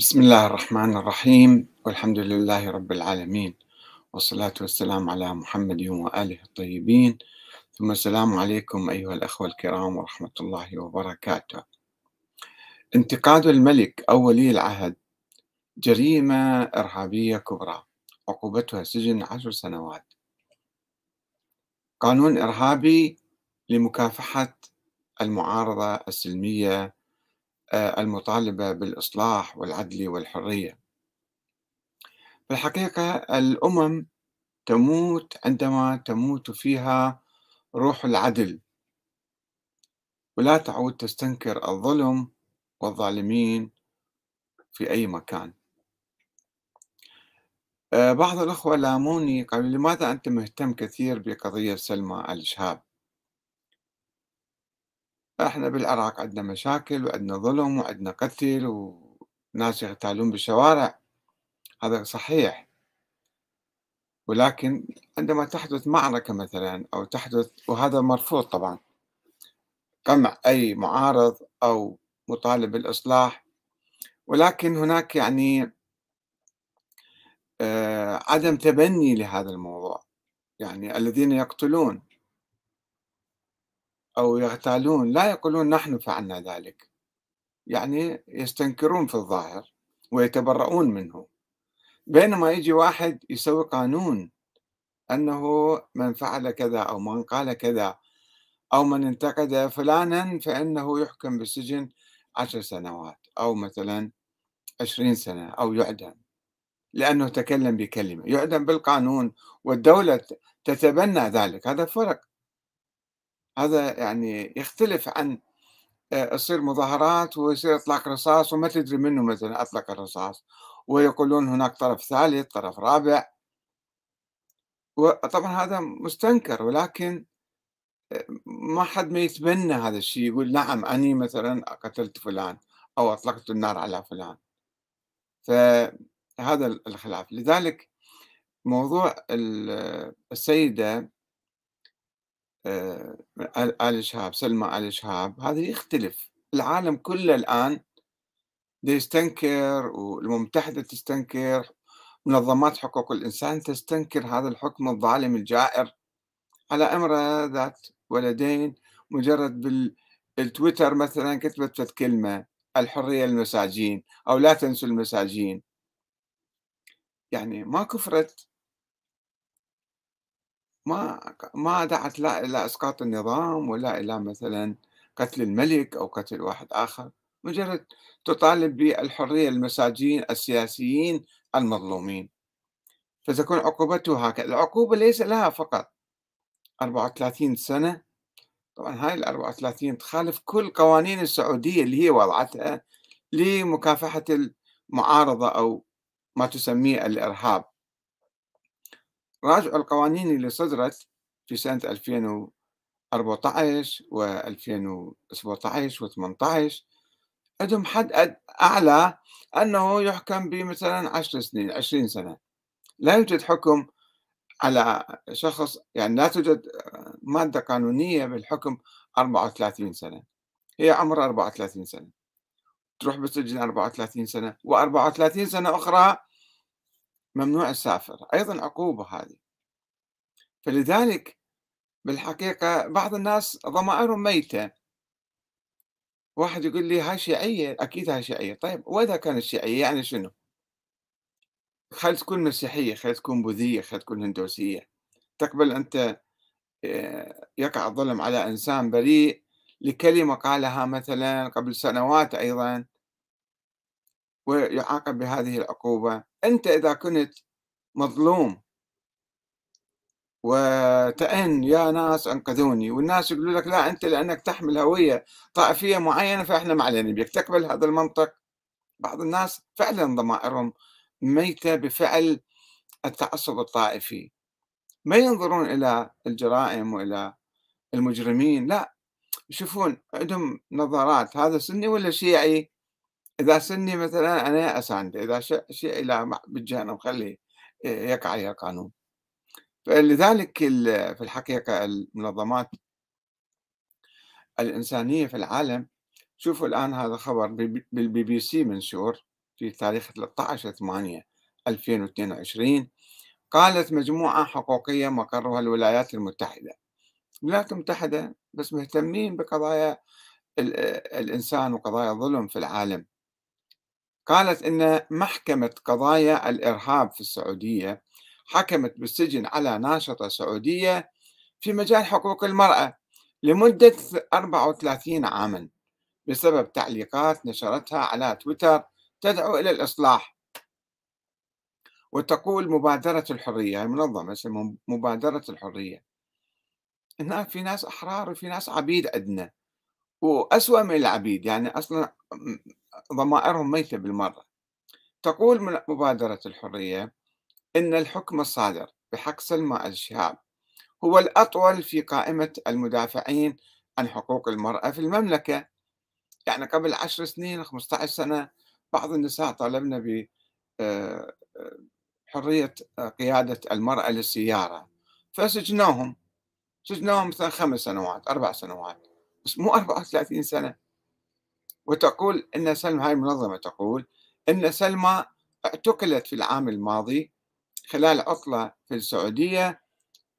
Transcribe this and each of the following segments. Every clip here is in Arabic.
بسم الله الرحمن الرحيم. والحمد لله رب العالمين. والصلاة والسلام على محمد وآله الطيبين. ثم السلام عليكم أيها الأخوة الكرام ورحمة الله وبركاته. انتقاد الملك أو ولي العهد. جريمة إرهابية كبرى. عقوبتها سجن عشر سنوات. قانون إرهابي لمكافحة المعارضة السلمية المطالبة بالإصلاح والعدل والحرية. في الحقيقة الأمم تموت عندما تموت فيها روح العدل. ولا تعود تستنكر الظلم والظالمين في أي مكان. آه، بعض الأخوة لاموني قالوا لماذا أنت مهتم كثير بقضية سلمى الشهاب؟ إحنا بالعراق عندنا مشاكل وعندنا ظلم وعندنا قتل وناس يغتالون بالشوارع. هذا صحيح. ولكن عندما تحدث معركة مثلا أو تحدث وهذا مرفوض طبعا قمع أي معارض أو مطالب بالإصلاح. ولكن هناك يعني آه، عدم تبني لهذا الموضوع. يعني الذين يقتلون أو يغتالون لا يقولون نحن فعلنا ذلك. يعني يستنكرون في الظاهر ويتبرؤون منه. بينما يجي واحد يسوي قانون أنه من فعل كذا أو من قال كذا أو من انتقد فلانا فإنه يحكم بالسجن عشر سنوات أو مثلا عشرين سنة أو يعدم. لأنه تكلم بكلمة يعدم بالقانون والدولة تتبنى ذلك. هذا فرق هذا يعني يختلف عن تصير مظاهرات ويصير إطلاق رصاص وما تدري منه مثلا أطلق الرصاص. ويقولون هناك طرف ثالث طرف رابع. وطبعا هذا مستنكر ولكن ما حد ما يتبنى هذا الشيء يقول نعم أني مثلا قتلت فلان أو أطلقت النار على فلان. فهذا الخلاف. لذلك موضوع السيدة آه، آل شهاب سلمى آل شهاب هذا يختلف. العالم كله الآن يستنكر والأمم المتحدة تستنكر منظمات حقوق الإنسان تستنكر هذا الحكم الظالم الجائر. على امرأة ذات ولدين مجرد بالتويتر مثلا كتبت كلمة الحرية للمساجين أو لا تنسوا المساجين. يعني ما كفرت ما ما دعت لا إلى إسقاط النظام ولا إلى مثلا قتل الملك أو قتل واحد آخر. مجرد تطالب بالحرية للمساجين السياسيين المظلومين. فتكون عقوبته هكذا. العقوبة ليس لها فقط 34 سنة. طبعا هاي ال 34 تخالف كل قوانين السعودية اللي هي وضعتها لمكافحة المعارضة أو ما تسميه الإرهاب. راجعوا القوانين اللي صدرت في سنة 2014 و 2017 و 18 عندهم حد أعلى أنه يحكم بمثلا 10 سنين 20 سنة. لا يوجد حكم على شخص يعني لا توجد مادة قانونية بالحكم 34 سنة. هي عمرها 34 سنة. تروح بالسجن 34 سنة و34 سنة أخرى ممنوع السافر أيضا عقوبة هذه. فلذلك بالحقيقة بعض الناس ضمائرهم ميتة. واحد يقول لي هاي شيعية؟ أكيد هاي شيعية. طيب وإذا كانت شيعية يعني شنو؟ خلي تكون مسيحية خلي تكون بوذية خلي تكون هندوسية. تقبل أنت آه، يقع الظلم على إنسان بريء لكلمة قالها مثلا قبل سنوات أيضا. ويعاقب بهذه العقوبة. أنت إذا كنت مظلوم وتأن يا ناس أنقذوني. والناس يقولوا لك لا أنت لأنك تحمل هوية طائفية معينة فإحنا ما علينا بيك. تقبل هذا المنطق. بعض الناس فعلا ضمائرهم ميتة بفعل التعصب الطائفي. ما ينظرون إلى الجرائم وإلى المجرمين لا. يشوفون عندهم نظرات هذا سني ولا شيعي؟ إذا سني مثلا أنا أساندة إذا شيعي لا بالجهنم خليه يقع عليه القانون فلذلك في الحقيقة المنظمات الإنسانية في العالم شوفوا الآن هذا خبر بالبي بي سي منشور في تاريخ 13/8/2022 قالت مجموعة حقوقية مقرها الولايات المتحدة. الولايات المتحدة بس مهتمين بقضايا الإنسان وقضايا الظلم في العالم. قالت إن محكمة قضايا الإرهاب في السعودية حكمت بالسجن على ناشطة سعودية في مجال حقوق المرأة لمدة 34 عاما بسبب تعليقات نشرتها على تويتر تدعو إلى الإصلاح. وتقول مبادرة الحرية منظمة اسمها مبادرة الحرية هناك في ناس أحرار وفي ناس عبيد عندنا وأسوأ من العبيد يعني أصلا ضمائرهم ميتة بالمرة. تقول من مبادرة الحرية إن الحكم الصادر بحق سلمى الشهاب هو الأطول في قائمة المدافعين عن حقوق المرأة في المملكة. يعني قبل عشر سنين 15 سنة بعض النساء طالبنا ب آه، آه، حرية قيادة المرأة للسيارة. فسجنوهم. سجنوهم مثلا خمس سنوات أربع سنوات. بس مو 34 سنة. وتقول أن سلمى هاي المنظمة تقول أن سلمى اعتقلت في العام الماضي خلال عطلة في السعودية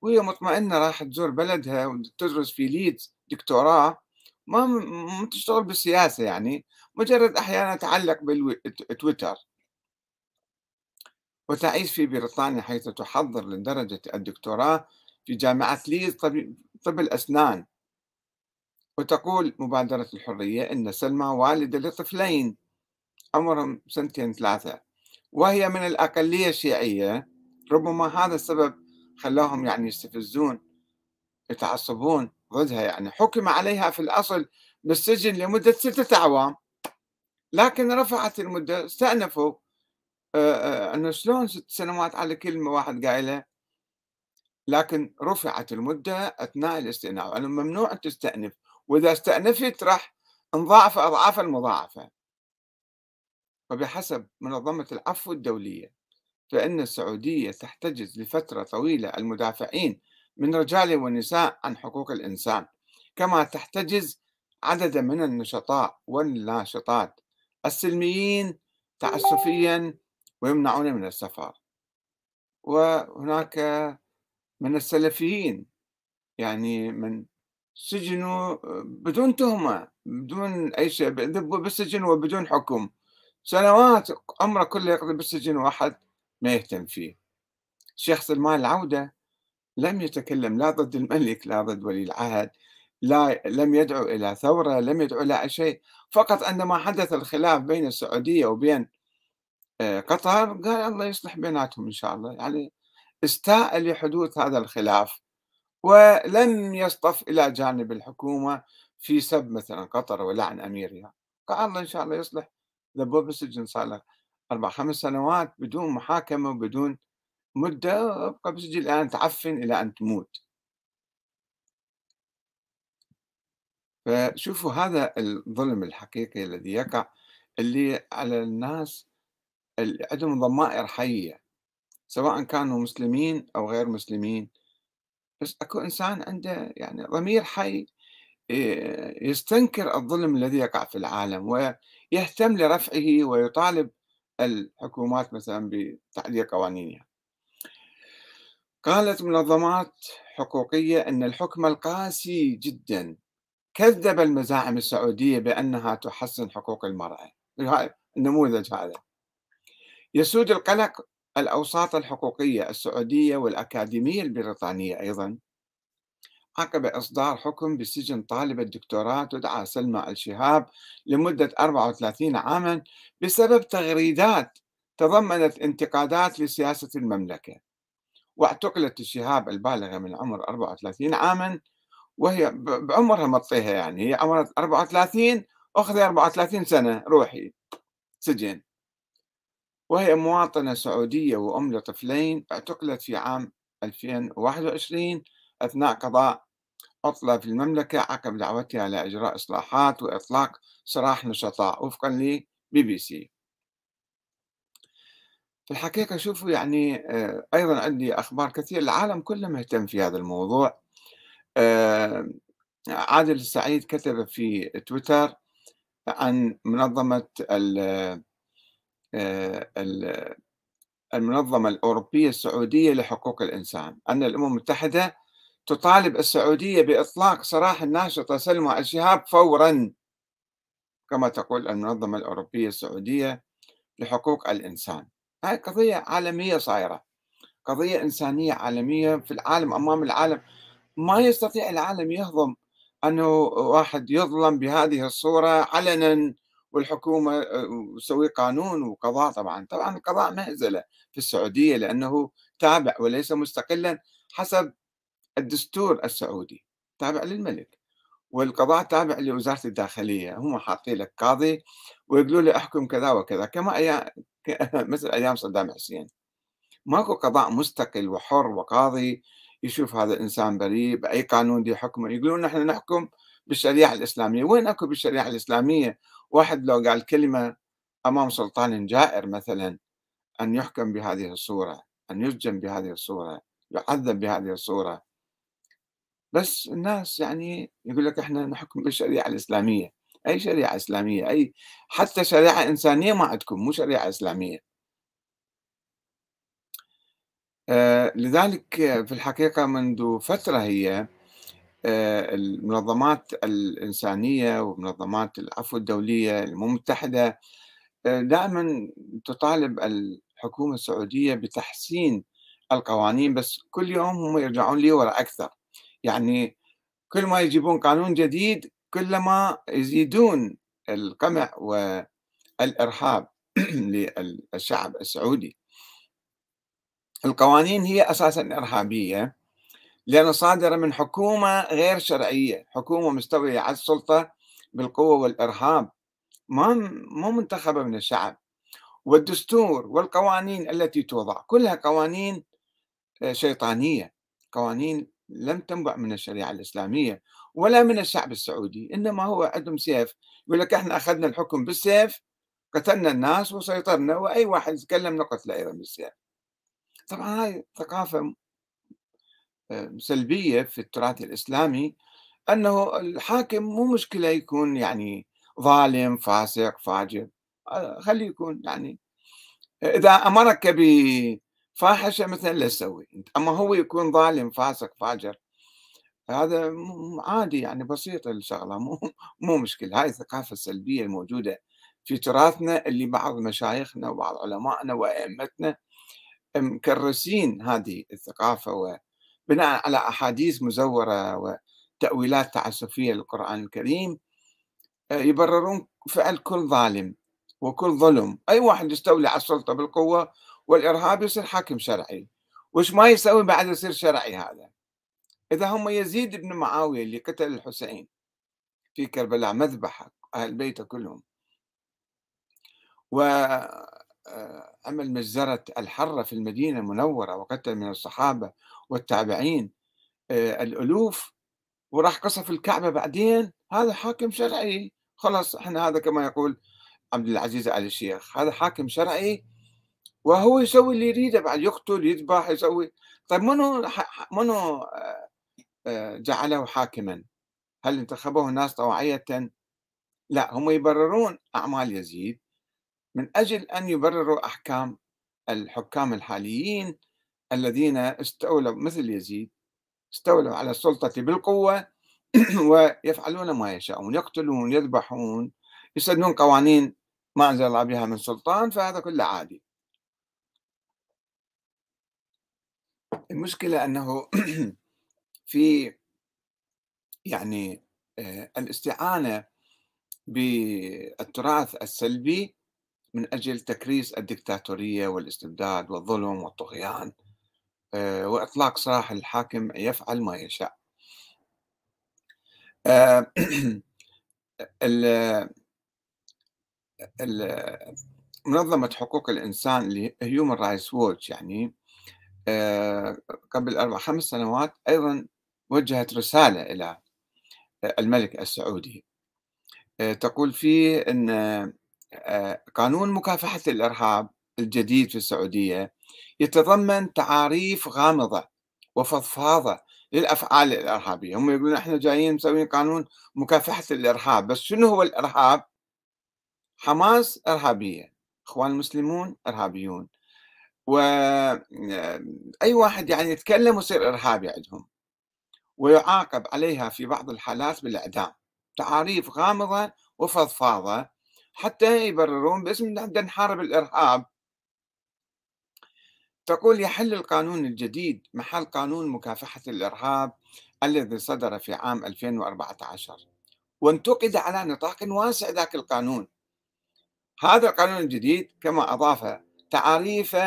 وهي مطمئنة راح تزور بلدها وتدرس في ليدز دكتوراه. ما تشتغل بالسياسة يعني مجرد أحيانا تعلق بالتويتر وتعيش في بريطانيا حيث تحضر لدرجة الدكتوراه في جامعة ليدز طب, طب الأسنان وتقول مبادرة الحرية أن سلمى والدة لطفلين عمرهم سنتين ثلاثة وهي من الأقلية الشيعية. ربما هذا السبب خلاهم يعني يستفزون يتعصبون ضدها يعني. حكم عليها في الأصل بالسجن لمدة ستة أعوام لكن رفعت المدة استأنفوا. أنه شلون ست سنوات على كلمة واحد قايلها لكن رفعت المدة أثناء الاستئناف. أنه ممنوع تستأنف. وإذا استأنفت راح انضاعف أضعافا مضاعفة وبحسب منظمة العفو الدولية فإن السعودية تحتجز لفترة طويلة المدافعين من رجال ونساء عن حقوق الإنسان كما تحتجز عددا من النشطاء والناشطات السلميين تعسفيا ويمنعون من السفر. وهناك من السلفيين يعني من سجنوا بدون تهمة بدون أي شيء بالسجن وبدون حكم. سنوات عمره كله يقضي بالسجن واحد ما يهتم فيه. الشيخ سلمان العودة لم يتكلم لا ضد الملك لا ضد ولي العهد لا لم يدعو إلى ثورة لم يدعو إلى شيء. فقط عندما حدث الخلاف بين السعودية وبين آه، قطر قال الله يصلح بيناتهم إن شاء الله. يعني استاء لحدوث هذا الخلاف. ولم يصطف إلى جانب الحكومة في سب مثلا قطر ولعن أميرها قال الله إن شاء الله يصلح. ذبوه بالسجن صار له أربع خمس سنوات بدون محاكمة وبدون مدة. أبقى بالسجن الآن تعفن إلى أن تموت. فشوفوا هذا الظلم الحقيقي الذي يقع اللي على الناس اللي عندهم ضمائر حية سواء كانوا مسلمين أو غير مسلمين. بس أكو إنسان عنده يعني ضمير حي يستنكر الظلم الذي يقع في العالم ويهتم لرفعه ويطالب الحكومات مثلا بتعديل قوانينها. قالت منظمات حقوقية أن الحكم القاسي جدا كذب المزاعم السعودية بأنها تحسن حقوق المرأة. النموذج هذا. يسود القلق الأوساط الحقوقية السعودية والأكاديمية البريطانية أيضا. عقب إصدار حكم بسجن طالبة دكتوراه تدعى سلمى الشهاب لمدة 34 عاما بسبب تغريدات تضمنت انتقادات لسياسة المملكة. واعتقلت الشهاب البالغة من عمر 34 عاما وهي بعمرها مطيها يعني هي عمرها 34 أخذ 34 سنة روحي سجن. وهي مواطنة سعودية وأم لطفلين اعتقلت في عام 2021 أثناء قضاء عطلة في المملكة عقب دعوتها لإجراء إصلاحات وإطلاق سراح نشطاء وفقا لبي بي سي. في الحقيقة شوفوا يعني آه، أيضا عندي أخبار كثير العالم كله مهتم في هذا الموضوع. آه، عادل السعيد كتب في تويتر عن منظمة المنظمة الأوروبية السعودية لحقوق الإنسان. أن الأمم المتحدة تطالب السعودية بإطلاق سراح الناشطة سلمى الشهاب فورا. كما تقول المنظمة الأوروبية السعودية لحقوق الإنسان. هاي قضية عالمية صايرة. قضية إنسانية عالمية في العالم أمام العالم. ما يستطيع العالم يهضم أنه واحد يظلم بهذه الصورة علنا. والحكومة تسوي قانون وقضاء طبعا. طبعا القضاء مهزلة في السعودية لأنه تابع وليس مستقلا حسب الدستور السعودي تابع للملك. والقضاء تابع لوزارة الداخلية هم حاطين لك قاضي ويقولوا له أحكم كذا وكذا كما أيام مثل أيام صدام حسين. ماكو قضاء مستقل وحر وقاضي يشوف هذا الإنسان بريء بأي قانون دي حكمه يقولون نحن نحكم بالشريعة الإسلامية. وين أكو بالشريعة الإسلامية واحد لو قال كلمة أمام سلطان جائر مثلا أن يحكم بهذه الصورة أن يسجن بهذه الصورة يعذب بهذه الصورة. بس الناس يعني يقول لك إحنا نحكم بالشريعة الإسلامية. أي شريعة إسلامية؟ أي حتى شريعة إنسانية ما عندكم مو شريعة إسلامية. آه لذلك في الحقيقة منذ فترة هي المنظمات الإنسانية ومنظمات العفو الدولية المتحدة آه دائما تطالب الحكومة السعودية بتحسين القوانين بس كل يوم هم يرجعون لي وراء أكثر. يعني كل ما يجيبون قانون جديد كلما يزيدون القمع والإرهاب للشعب السعودي. القوانين هي أساسا إرهابية. لأنها صادرة من حكومة غير شرعية حكومة مستوية على السلطة بالقوة والإرهاب. ما مو منتخبة من الشعب. والدستور والقوانين التي توضع كلها قوانين آه، شيطانية قوانين لم تنبع من الشريعة الإسلامية ولا من الشعب السعودي إنما هو عندهم سيف. يقول لك إحنا أخذنا الحكم بالسيف قتلنا الناس وسيطرنا وأي واحد يتكلم نقتله أيضا بالسيف. طبعا هاي ثقافة سلبية في التراث الإسلامي أنه الحاكم مو مشكلة يكون يعني ظالم فاسق فاجر آه، خليه يكون يعني إذا أمرك بفاحشة مثلا لا تسوي أما هو يكون ظالم فاسق فاجر هذا عادي يعني بسيط الشغلة مو مو مشكلة. هاي الثقافة السلبية الموجودة في تراثنا اللي بعض مشايخنا وبعض علمائنا وأئمتنا مكرسين هذه الثقافة وبناء على أحاديث مزورة وتأويلات تعسفية للقرآن الكريم آه، يبررون فعل كل ظالم وكل ظلم. أي واحد يستولي على السلطة بالقوة والإرهاب يصير حاكم شرعي. وش ما يسوي بعد يصير شرعي هذا؟ إذا هم يزيد بن معاوية اللي قتل الحسين في كربلاء مذبحة أهل بيته كلهم. و آه، مجزرة الحرة في المدينة المنورة وقتل من الصحابة والتابعين آه، الألوف وراح قصف الكعبة بعدين هذا حاكم شرعي. خلاص إحنا هذا كما يقول عبد العزيز آل الشيخ هذا حاكم شرعي وهو يسوي اللي يريده بعد يقتل يذبح يسوي. طيب منو منو آه، جعله حاكما؟ هل انتخبه الناس طوعية لا هم يبررون أعمال يزيد. من أجل أن يبرروا أحكام الحكام الحاليين الذين استولوا مثل يزيد استولوا على السلطة بالقوة ويفعلون ما يشاءون يقتلون يذبحون يسنون قوانين ما أنزل الله بها من سلطان فهذا كله عادي. المشكلة أنه في يعني آه، الاستعانة بالتراث السلبي من أجل تكريس الدكتاتورية والاستبداد والظلم والطغيان. وإطلاق سراح الحاكم يفعل ما يشاء. آه، منظمة حقوق الإنسان اللي Human Rights Watch يعني آه، قبل أربع خمس سنوات أيضا وجهت رسالة إلى الملك السعودي. تقول فيه أن آه، قانون مكافحة الإرهاب الجديد في السعودية يتضمن تعاريف غامضة وفضفاضة للأفعال الإرهابية. هم يقولون إحنا جايين مسوين قانون مكافحة الإرهاب بس شنو هو الإرهاب؟ حماس إرهابية إخوان المسلمون إرهابيون. وأي واحد يعني يتكلم يصير إرهابي عندهم ويعاقب عليها في بعض الحالات بالإعدام. تعاريف غامضة وفضفاضة حتى يبررون باسم نحارب الإرهاب تقول يحل القانون الجديد محل قانون مكافحة الإرهاب الذي صدر في عام 2014 وانتقد على نطاق واسع ذاك القانون. هذا القانون الجديد كما أضاف تعاريف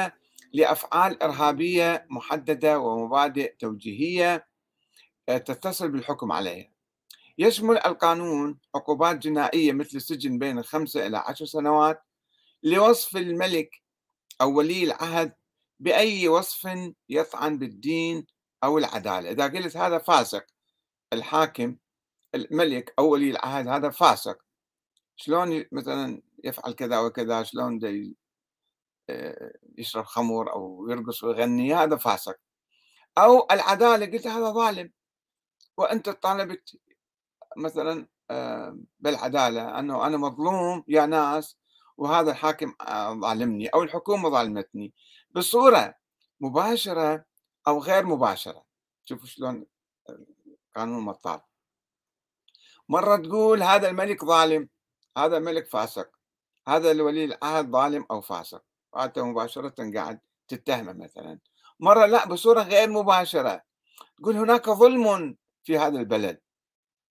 لأفعال إرهابية محددة ومبادئ توجيهية آه، تتصل بالحكم عليها. يشمل القانون عقوبات جنائية مثل السجن بين خمسة إلى عشر سنوات لوصف الملك أو ولي العهد بأي وصف يطعن بالدين أو العدالة. إذا قلت هذا فاسق الحاكم الملك أو ولي العهد هذا فاسق. شلون مثلا يفعل كذا وكذا شلون آه، يشرب خمر أو يرقص ويغني هذا فاسق. أو العدالة قلت هذا ظالم. وأنت طالبت مثلا آه، بالعدالة أنه أنا مظلوم يا ناس وهذا الحاكم آه، ظالمني أو الحكومة ظالمتني. بصورة مباشرة أو غير مباشرة. شوفوا شلون قانون مطار مرة تقول هذا الملك ظالم هذا الملك فاسق هذا الولي العهد ظالم أو فاسق. وأنت مباشرة قاعد تتهمه مثلا. مرة لا بصورة غير مباشرة. تقول هناك ظلم في هذا البلد.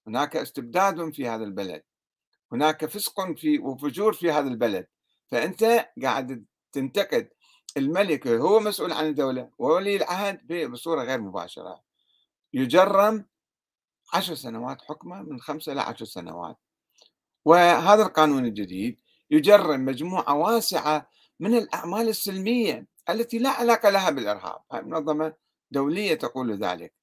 هناك استبداد في هذا البلد. هناك فسق في وفجور في هذا البلد. فأنت قاعد تنتقد الملك هو مسؤول عن الدولة وولي العهد بصورة غير مباشرة. يجرم عشر سنوات حكمه من خمسة إلى عشر سنوات. وهذا القانون الجديد يجرم مجموعة واسعة من الأعمال السلمية التي لا علاقة لها بالإرهاب. منظمة دولية تقول ذلك.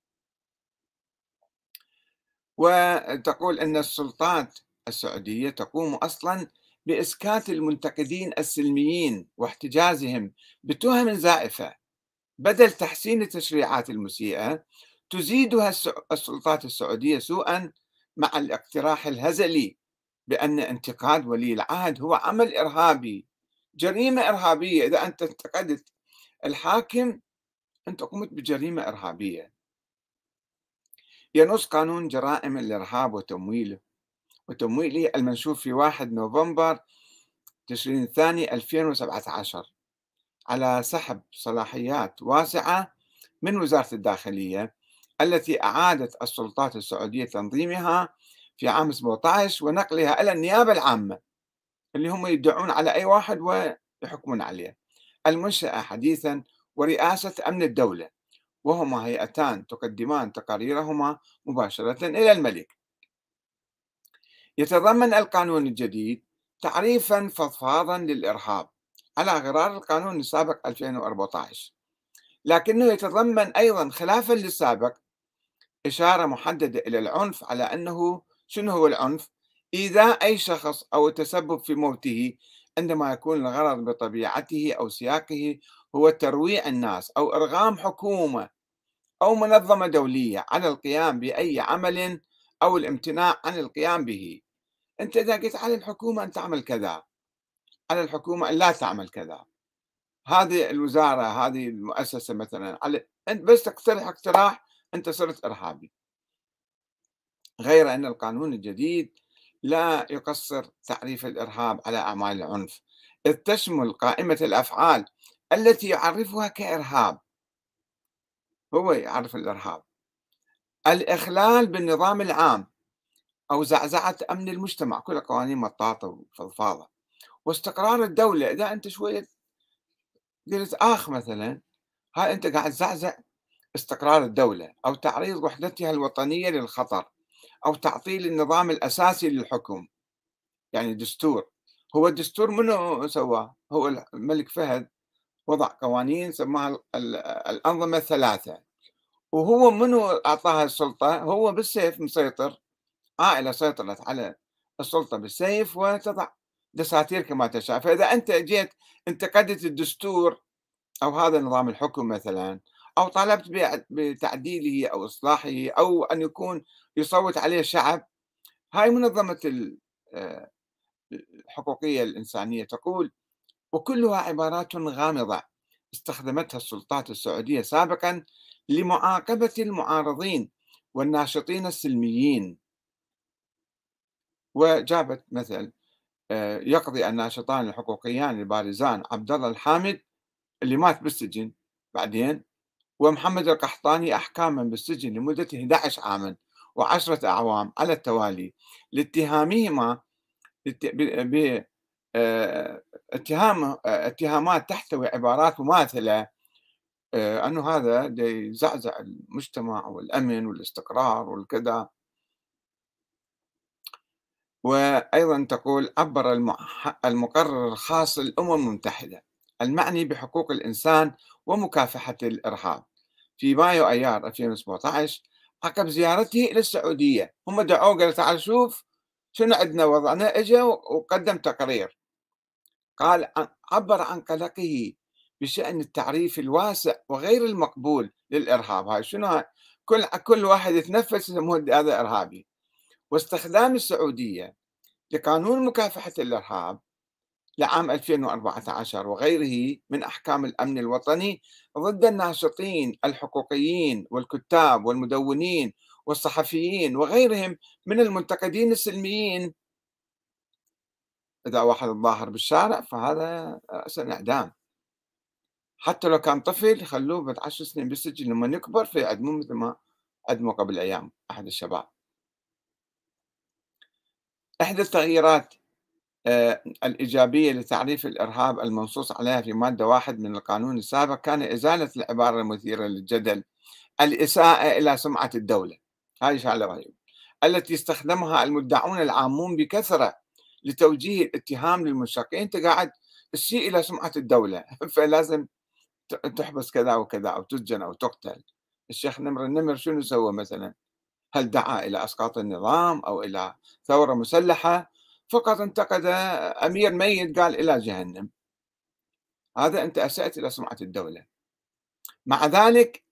وتقول أن السلطات السعودية تقوم أصلا بإسكات المنتقدين السلميين واحتجازهم بتهم زائفة. بدل تحسين التشريعات المسيئة تزيدها السلطات السعودية سوءا مع الاقتراح الهزلي بأن انتقاد ولي العهد هو عمل إرهابي. جريمة إرهابية إذا أنت انتقدت الحاكم أنت قمت بجريمة إرهابية. ينص قانون جرائم الإرهاب وتمويله. وتمويله المنشور في 1 نوفمبر تشرين الثاني 2017 على سحب صلاحيات واسعة من وزارة الداخلية التي أعادت السلطات السعودية تنظيمها في عام 17 ونقلها إلى النيابة العامة اللي هم يدعون على أي واحد ويحكمون عليه. المنشأة حديثا ورئاسة أمن الدولة وهما هيئتان تقدمان تقاريرهما مباشرة إلى الملك. يتضمن القانون الجديد تعريفا فضفاضا للإرهاب على غرار القانون السابق 2014 لكنه يتضمن أيضا خلافا للسابق إشارة محددة إلى العنف على أنه شنو هو العنف؟ إيذاء أي شخص أو التسبب في موته عندما يكون الغرض بطبيعته أو سياقه هو ترويع الناس أو إرغام حكومة أو منظمة دولية على القيام بأي عمل أو الامتناع عن القيام به أنت إذا قلت على الحكومة أن تعمل كذا على الحكومة أن لا تعمل كذا. هذه الوزارة هذه المؤسسة مثلا على أنت بس تقترح اقتراح أنت صرت إرهابي. غير أن القانون الجديد لا يقصر تعريف الإرهاب على أعمال العنف. إذ تشمل قائمة الأفعال التي يعرفها كإرهاب. هو يعرف الإرهاب. الإخلال بالنظام العام. أو زعزعة أمن المجتمع كل قوانين مطاطة وفضفاضة. واستقرار الدولة إذا أنت شوية قلت آخ مثلا هاي أنت قاعد تزعزع استقرار الدولة أو تعريض وحدتها الوطنية للخطر أو تعطيل النظام الأساسي للحكم. يعني دستور. هو الدستور منو سواه؟ هو الملك فهد. وضع قوانين سماها الأنظمة الثلاثة. وهو منو أعطاها السلطة؟ هو بالسيف مسيطر. عائلة سيطرت على السلطة بالسيف وتضع دساتير كما تشاء. فإذا أنت جيت انتقدت الدستور أو هذا نظام الحكم مثلا أو طالبت بتعديله أو إصلاحه أو أن يكون يصوت عليه الشعب هاي منظمة آه، الحقوقية الإنسانية تقول وكلها عبارات غامضة استخدمتها السلطات السعودية سابقا لمعاقبة المعارضين والناشطين السلميين. وجابت مثل آه، يقضي الناشطان الحقوقيان البارزان عبد الله الحامد اللي مات بالسجن بعدين ومحمد القحطاني أحكاما بالسجن لمدة 11 عاما وعشرة أعوام على التوالي. لاتهامهما آه، اتهام آه، اتهامات تحتوي عبارات مماثلة أنه هذا يزعزع المجتمع والأمن والاستقرار والكذا. وأيضا تقول عبر المقرر الخاص للأمم المتحدة المعني بحقوق الإنسان ومكافحة الإرهاب. في مايو أيار 2017 عقب زيارته إلى السعودية هم دعوه قال تعال شوف شنو عندنا وضعنا اجى وقدم تقرير. قال عبر عن قلقه بشأن التعريف الواسع وغير المقبول للإرهاب. هاي شنو كل كل واحد يتنفس يسموه هذا إرهابي. واستخدام السعودية لقانون مكافحة الإرهاب لعام 2014 وغيره من أحكام الأمن الوطني ضد الناشطين الحقوقيين والكتاب والمدونين والصحفيين وغيرهم من المنتقدين السلميين. إذا واحد الظاهر بالشارع فهذا رأسا إعدام حتى لو كان طفل يخلوه بعد عشر سنين بالسجن لما يكبر فيعدموه مثل ما عدموا قبل أيام أحد الشباب. إحدى التغييرات آه، الإيجابية لتعريف الإرهاب المنصوص عليها في مادة واحد من القانون السابق كان إزالة العبارة المثيرة للجدل الإساءة إلى سمعة الدولة. هذه شغلة رهيبة. التي استخدمها المدعون العامون بكثرة لتوجيه الاتهام للمنشقين أنت قاعد تسيء إلى سمعة الدولة فلازم تحبس كذا وكذا أو تسجن أو تقتل. الشيخ نمر النمر شنو سوى مثلا؟ هل دعا إلى أسقاط النظام أو إلى ثورة مسلحة؟ فقط انتقد أمير ميت قال إلى جهنم. هذا أنت أسأت إلى سمعة الدولة. مع ذلك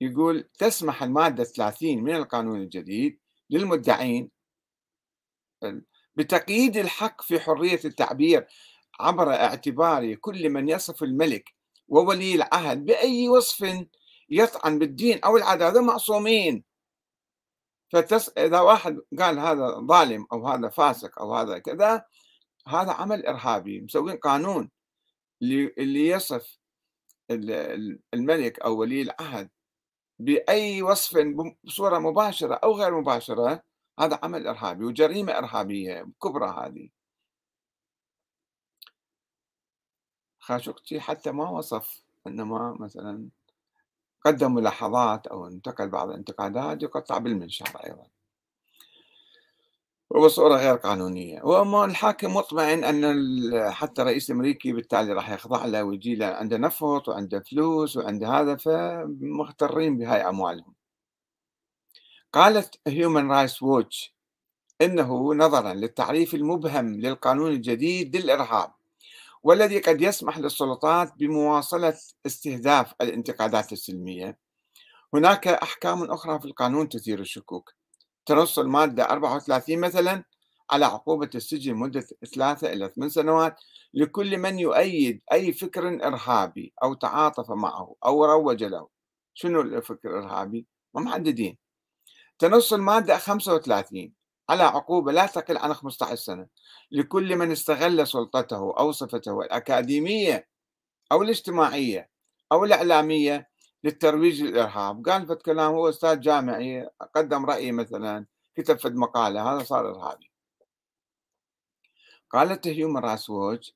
يقول تسمح المادة 30 من القانون الجديد للمدعين بتقييد الحق في حرية التعبير عبر اعتبار كل من يصف الملك وولي العهد بأي وصف يطعن بالدين أو هذا معصومين. فتس... إذا واحد قال هذا ظالم أو هذا فاسق أو هذا كذا هذا عمل إرهابي مسوين قانون اللي, يصف الملك أو ولي العهد بأي وصف بصورة مباشرة أو غير مباشرة هذا عمل إرهابي وجريمة إرهابية كبرى هذه. خاشقجي حتى ما وصف إنما مثلا قدم ملاحظات أو انتقد بعض الانتقادات يقطع بالمنشار أيضا. وبصورة غير قانونية. وأما الحاكم مطمئن أن حتى الرئيس الأمريكي بالتالي راح يخضع له ويجي له عنده نفط وعنده فلوس وعنده هذا فمغترين بهاي أموالهم. قالت Human Rights Watch إنه نظرا للتعريف المبهم للقانون الجديد للإرهاب. والذي قد يسمح للسلطات بمواصلة استهداف الانتقادات السلمية. هناك أحكام أخرى في القانون تثير الشكوك. تنص المادة 34 مثلا على عقوبة السجن مدة ثلاثة إلى ثمان سنوات لكل من يؤيد أي فكر إرهابي أو تعاطف معه أو روج له. شنو الفكر الإرهابي؟ ما محددين تنص المادة 35 على عقوبة لا تقل عن 15 سنة. لكل من استغل سلطته أو صفته الأكاديمية أو الاجتماعية أو الإعلامية للترويج للإرهاب. قال فت كلام هو أستاذ جامعي قدم رأي مثلا كتب فد مقالة هذا صار إرهابي. قالت هيومن ووتش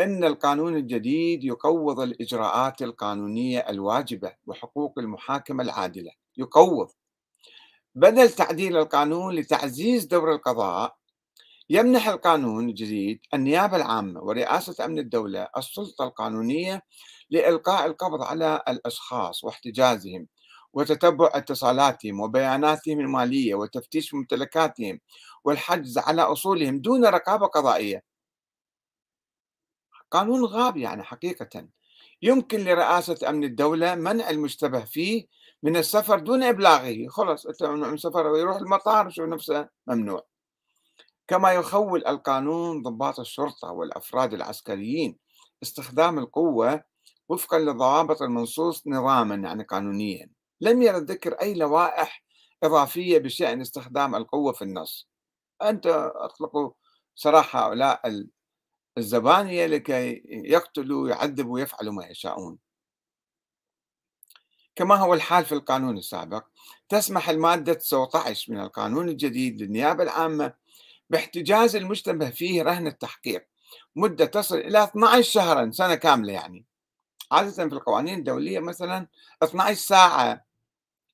إن القانون الجديد يقوض الإجراءات القانونية الواجبة وحقوق المحاكمة العادلة. يقوض. بدل تعديل القانون لتعزيز دور القضاء يمنح القانون الجديد النيابة العامة ورئاسة أمن الدولة السلطة القانونية لإلقاء القبض على الأشخاص واحتجازهم وتتبع اتصالاتهم وبياناتهم المالية وتفتيش ممتلكاتهم والحجز على أصولهم دون رقابة قضائية. قانون غاب يعني حقيقة. يمكن لرئاسة أمن الدولة منع المشتبه فيه من السفر دون إبلاغه خلص أنت ممنوع من السفر ويروح المطار شو نفسه ممنوع. كما يخول القانون ضباط الشرطة والأفراد العسكريين استخدام القوة وفقا للضوابط المنصوص نظاما يعني قانونيا. لم يرد ذكر أي لوائح إضافية بشأن استخدام القوة في النص. أنت أطلقوا سراح هؤلاء الزبانية لكي يقتلوا يعذبوا ويفعلوا ما يشاءون. كما هو الحال في القانون السابق تسمح المادة 19 من القانون الجديد للنيابة العامة باحتجاز المشتبه فيه رهن التحقيق مدة تصل إلى 12 شهرا سنة كاملة يعني. عادة في القوانين الدولية مثلا 12 ساعة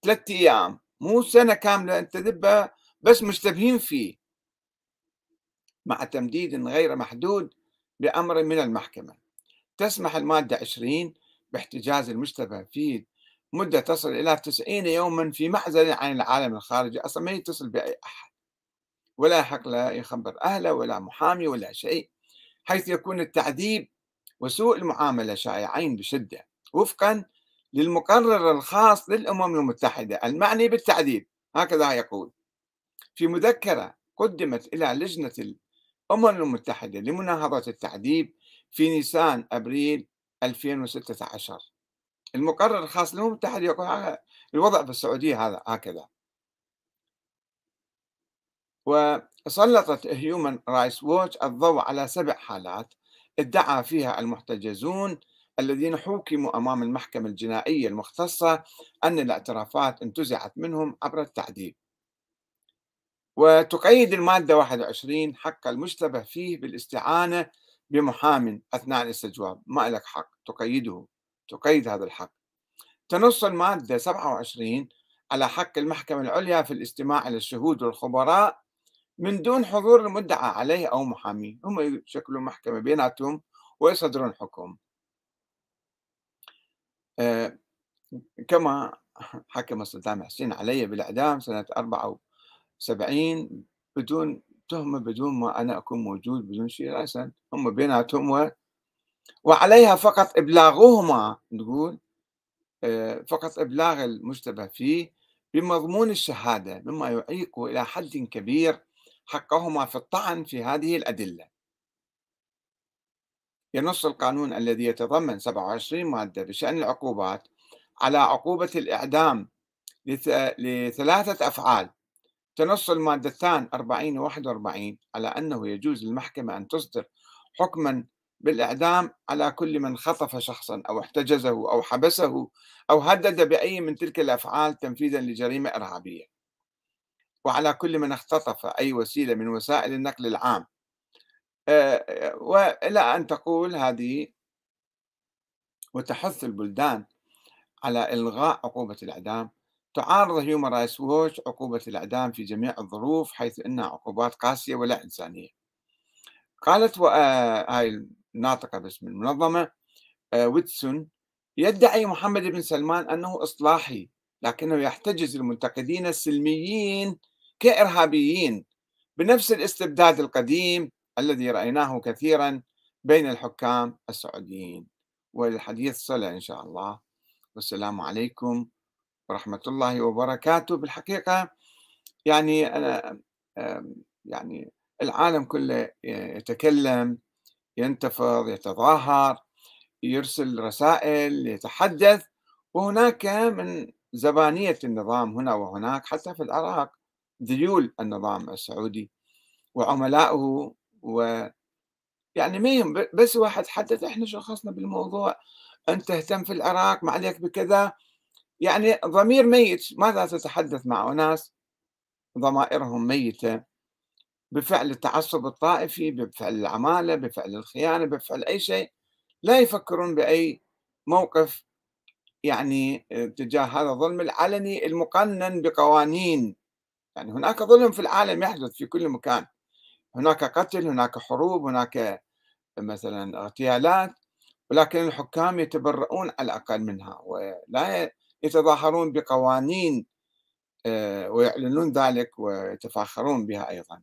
ثلاثة أيام مو سنة كاملة أنت دبة بس مشتبهين فيه. مع تمديد غير محدود بأمر من المحكمة. تسمح المادة 20 باحتجاز المشتبه فيه مدة تصل إلى 90 يوما في معزل عن العالم الخارجي. أصلا ما يتصل بأي أحد. ولا يحق لا يخبر أهله ولا محامي ولا شيء. حيث يكون التعذيب وسوء المعاملة شائعين بشدة. وفقا للمقرر الخاص للأمم المتحدة المعني بالتعذيب. هكذا يقول. في مذكرة قدمت إلى لجنة الأمم المتحدة لمناهضة التعذيب في نيسان أبريل 2016 المقرر الخاص للأمم المتحدة يقول الوضع في السعودية هذا هكذا. وسلطت هيومن رايتس ووتش الضوء على سبع حالات ادعى فيها المحتجزون الذين حوكموا أمام المحكمة الجنائية المختصة أن الاعترافات انتزعت منهم عبر التعذيب. وتقيد المادة 21 حق المشتبه فيه بالاستعانة بمحام أثناء الاستجواب، ما لك حق تقيده. تقيد هذا الحق. تنص المادة 27 على حق المحكمة العليا في الاستماع إلى الشهود والخبراء من دون حضور المدعى عليه أو محاميه هم يشكلوا محكمة بيناتهم ويصدرون حكم آه، كما حكم صدام حسين علي بالإعدام سنة 74 بدون تهمة بدون ما أنا أكون موجود بدون شيء رأسا هم بيناتهم. وعليها فقط إبلاغهما نقول آه، فقط إبلاغ المشتبه فيه بمضمون الشهادة مما يعيق إلى حد كبير حقهما في الطعن في هذه الأدلة. ينص القانون الذي يتضمن 27 مادة بشأن العقوبات على عقوبة الإعدام لثلاثة أفعال. تنص المادتان 40 و 41 على أنه يجوز للمحكمة أن تصدر حكما بالإعدام على كل من خطف شخصا أو احتجزه أو حبسه أو هدد بأي من تلك الأفعال تنفيذا لجريمة إرهابية. وعلى كل من اختطف أي وسيلة من وسائل النقل العام. وإلى أن تقول هذه وتحث البلدان على إلغاء عقوبة الإعدام تعارض Human Rights Watch عقوبة الإعدام في جميع الظروف حيث أنها عقوبات قاسية ولا إنسانية. قالت هاي الناطقة باسم المنظمة ويتسون يدعي محمد بن سلمان أنه إصلاحي لكنه يحتجز المنتقدين السلميين كإرهابيين بنفس الاستبداد القديم الذي رأيناه كثيرا بين الحكام السعوديين. والحديث صلى إن شاء الله. والسلام عليكم ورحمة الله وبركاته. بالحقيقة يعني أنا يعني العالم كله يتكلم ينتفض يتظاهر يرسل رسائل يتحدث. وهناك من زبانية النظام هنا وهناك حتى في العراق ذيول النظام السعودي وعملائه و يعني ما بس واحد حدث إحنا شو خصنا بالموضوع أنت تهتم في العراق ما عليك بكذا. يعني ضمير ميت ماذا تتحدث مع اناس ضمائرهم ميتة. بفعل التعصب الطائفي بفعل العمالة بفعل الخيانة بفعل أي شيء لا يفكرون بأي موقف يعني تجاه هذا الظلم العلني المقنن بقوانين. يعني هناك ظلم في العالم يحدث في كل مكان. هناك قتل هناك حروب هناك مثلا اغتيالات ولكن الحكام يتبرؤون على الأقل منها ولا يتظاهرون بقوانين آه، ويعلنون ذلك ويتفاخرون بها أيضا.